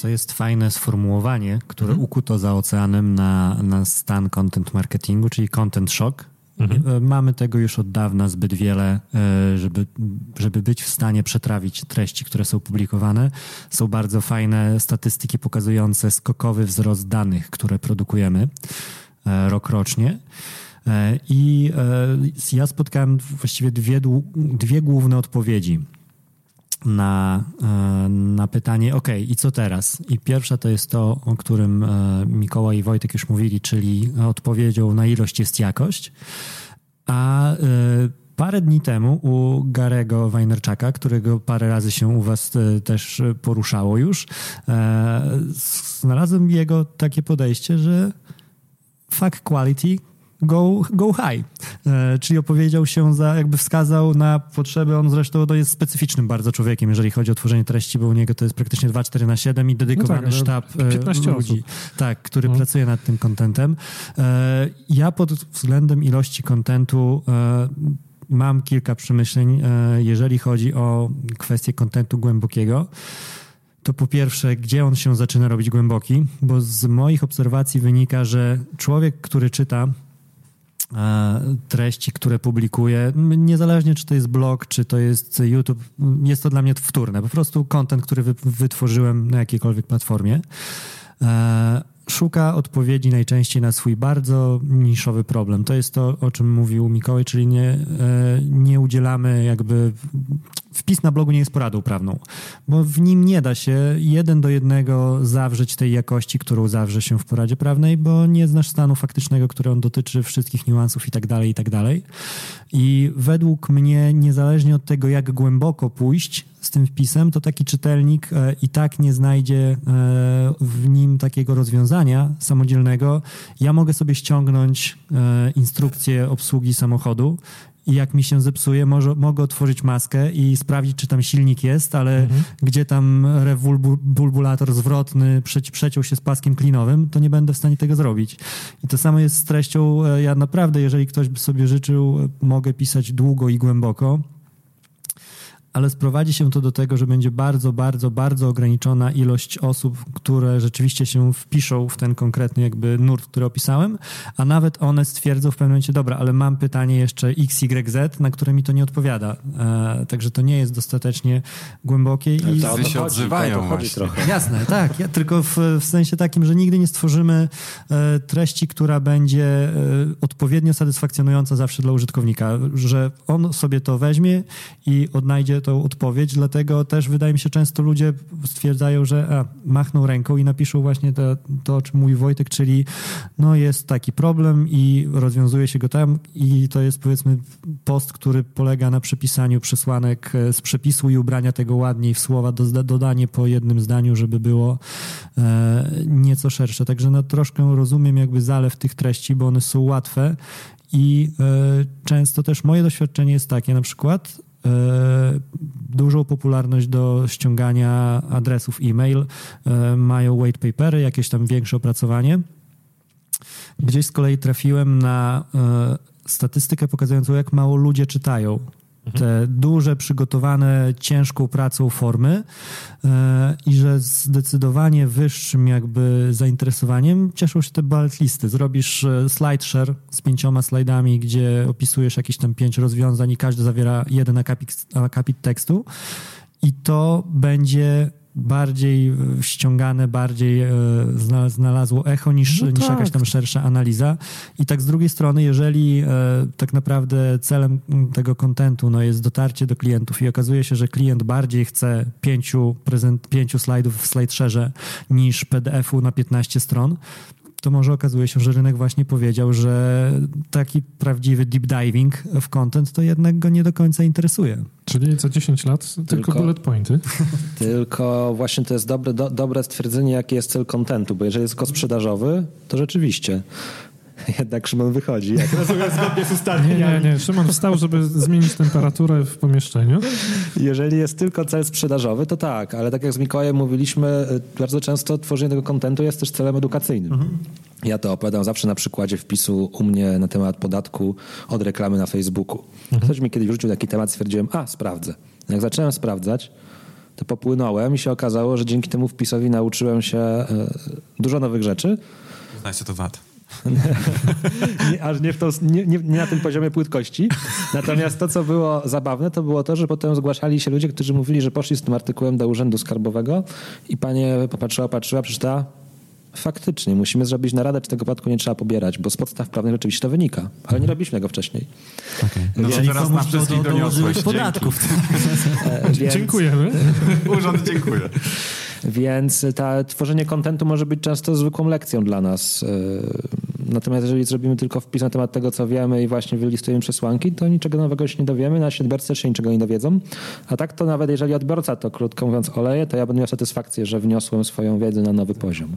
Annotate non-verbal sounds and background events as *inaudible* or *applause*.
co, jest fajne sformułowanie, które mhm. ukuto za oceanem na, na stan content marketingu, czyli content shock. Mhm. E, mamy tego już od dawna zbyt wiele, e, żeby, żeby być w stanie przetrawić treści, które są publikowane. Są bardzo fajne statystyki pokazujące skokowy wzrost danych, które produkujemy e, rok rocznie. I ja spotkałem właściwie dwie, dwie główne odpowiedzi na, na pytanie, ok, i co teraz? I pierwsza to jest to, o którym Mikołaj i Wojtek już mówili, czyli odpowiedzią na ilość jest jakość. A parę dni temu u Garego Wajnerczaka, którego parę razy się u was też poruszało już, znalazłem jego takie podejście, że fuck quality, go, go high, e, czyli opowiedział się za, jakby wskazał na potrzeby, on zresztą to jest specyficznym bardzo człowiekiem, jeżeli chodzi o tworzenie treści, bo u niego to jest praktycznie 2-4 na 7 i dedykowany no tak, sztab 15 e, ludzi, osób. tak, który no. pracuje nad tym kontentem. E, ja pod względem ilości kontentu mam kilka przemyśleń, jeżeli chodzi o kwestię kontentu głębokiego to po pierwsze, gdzie on się zaczyna robić głęboki, bo z moich obserwacji wynika, że człowiek, który czyta treści, które publikuję, niezależnie czy to jest blog, czy to jest YouTube, jest to dla mnie wtórne. Po prostu content, który wytworzyłem na jakiejkolwiek platformie. Szuka odpowiedzi najczęściej na swój bardzo niszowy problem. To jest to, o czym mówił Mikołaj, czyli nie, e, nie udzielamy jakby wpis na blogu nie jest poradą prawną, bo w nim nie da się jeden do jednego zawrzeć tej jakości, którą zawrze się w poradzie prawnej, bo nie znasz stanu faktycznego, który on dotyczy wszystkich niuansów i tak dalej, i tak dalej. I według mnie, niezależnie od tego, jak głęboko pójść z tym wpisem, to taki czytelnik e, i tak nie znajdzie e, w nim takiego rozwiązania samodzielnego. Ja mogę sobie ściągnąć e, instrukcję obsługi samochodu i jak mi się zepsuje, może, mogę otworzyć maskę i sprawdzić, czy tam silnik jest, ale mhm. gdzie tam rewulbulator zwrotny przeci przeciął się z paskiem klinowym, to nie będę w stanie tego zrobić. I to samo jest z treścią. Ja naprawdę, jeżeli ktoś by sobie życzył, mogę pisać długo i głęboko ale sprowadzi się to do tego, że będzie bardzo, bardzo, bardzo ograniczona ilość osób, które rzeczywiście się wpiszą w ten konkretny jakby nurt, który opisałem, a nawet one stwierdzą w pewnym momencie, dobra, ale mam pytanie jeszcze XYZ, na które mi to nie odpowiada. E, także to nie jest dostatecznie głębokie. I to się odzywają właśnie. Trochę. Jasne, tak. Ja, tylko w, w, sensie takim, że nigdy nie stworzymy e, treści, która będzie e, odpowiednio satysfakcjonująca zawsze dla użytkownika, że on sobie to weźmie i odnajdzie tą odpowiedź, dlatego też wydaje mi się często ludzie stwierdzają, że a, machną ręką i napiszą właśnie to, to, o czym mówi Wojtek, czyli no jest taki problem i rozwiązuje się go tam i to jest powiedzmy post, który polega na przepisaniu przesłanek e, z przepisu i ubrania tego ładniej w słowa, do, dodanie po jednym zdaniu, żeby było e, nieco szersze. Także no, troszkę rozumiem jakby zalew tych treści, bo one są łatwe i e, często też moje doświadczenie jest takie na przykład, dużą popularność do ściągania adresów e-mail, e, mają white papery, jakieś tam większe opracowanie. Gdzieś z kolei trafiłem na e, statystykę pokazującą, jak mało ludzie czytają te duże, przygotowane ciężką pracą formy e, i że zdecydowanie wyższym jakby zainteresowaniem cieszą się te bullet listy. Zrobisz e, slide share z pięcioma slajdami, gdzie opisujesz jakieś tam pięć rozwiązań i każdy zawiera jeden akapit, akapit tekstu i to będzie bardziej ściągane, bardziej e, znalazło echo niż, no tak. niż jakaś tam szersza analiza. I tak z drugiej strony, jeżeli e, tak naprawdę celem tego kontentu no, jest dotarcie do klientów i okazuje się, że klient bardziej chce pięciu, prezent, pięciu slajdów w slide niż PDF-u na 15 stron, to może okazuje się, że rynek właśnie powiedział, że taki prawdziwy deep diving w content to jednak go nie do końca interesuje. Czyli za 10 lat tylko, tylko bullet pointy. *laughs* Tylko właśnie to jest dobre, do, dobre stwierdzenie, jaki jest cel kontentu, bo jeżeli jest tylko sprzedażowy, to rzeczywiście *laughs* Jednak Szymon wychodzi. Jak rozumiem, zgodnie z ustaleniami. Nie, nie, nie. Szymon wstał, żeby zmienić temperaturę w pomieszczeniu. Jeżeli jest tylko cel sprzedażowy, to tak, ale tak jak z Mikołajem mówiliśmy, y, bardzo często tworzenie tego kontentu jest też celem edukacyjnym. Mhm. Ja to opowiadam zawsze na przykładzie wpisu u mnie na temat podatku od reklamy na Facebooku. Mhm. Ktoś mi kiedyś wrzucił taki temat, stwierdziłem, a sprawdzę. Jak zacząłem sprawdzać, to popłynąłem i się okazało, że dzięki temu wpisowi nauczyłem się e, dużo nowych rzeczy. Znacie to VAT. Nie, aż nie, w nie, nie, na tym poziomie płytkości. Natomiast to, co było zabawne, to było to, że potem zgłaszali się ludzie, którzy mówili, że poszli z tym artykułem do Urzędu Skarbowego i panie popatrzyła, patrzyła, przeczytała, faktycznie musimy zrobić naradę, czy tego podatku nie trzeba pobierać, bo z podstaw prawnych rzeczywiście to wynika, ale nie robiliśmy go wcześniej. Okay. No to teraz na wszystkich doniosłeś. podatków. *laughs* Więc... Dziękujemy. *laughs* Urząd dziękuję. Więc ta, tworzenie kontentu może być często zwykłą lekcją dla nas. Natomiast jeżeli zrobimy tylko wpis na temat tego, co wiemy i właśnie wylistujemy przesłanki, to niczego nowego się nie dowiemy, nasi odbiorcy się niczego nie dowiedzą. A tak to nawet jeżeli odbiorca to krótko mówiąc oleje, to ja będę miał satysfakcję, że wniosłem swoją wiedzę na nowy poziom.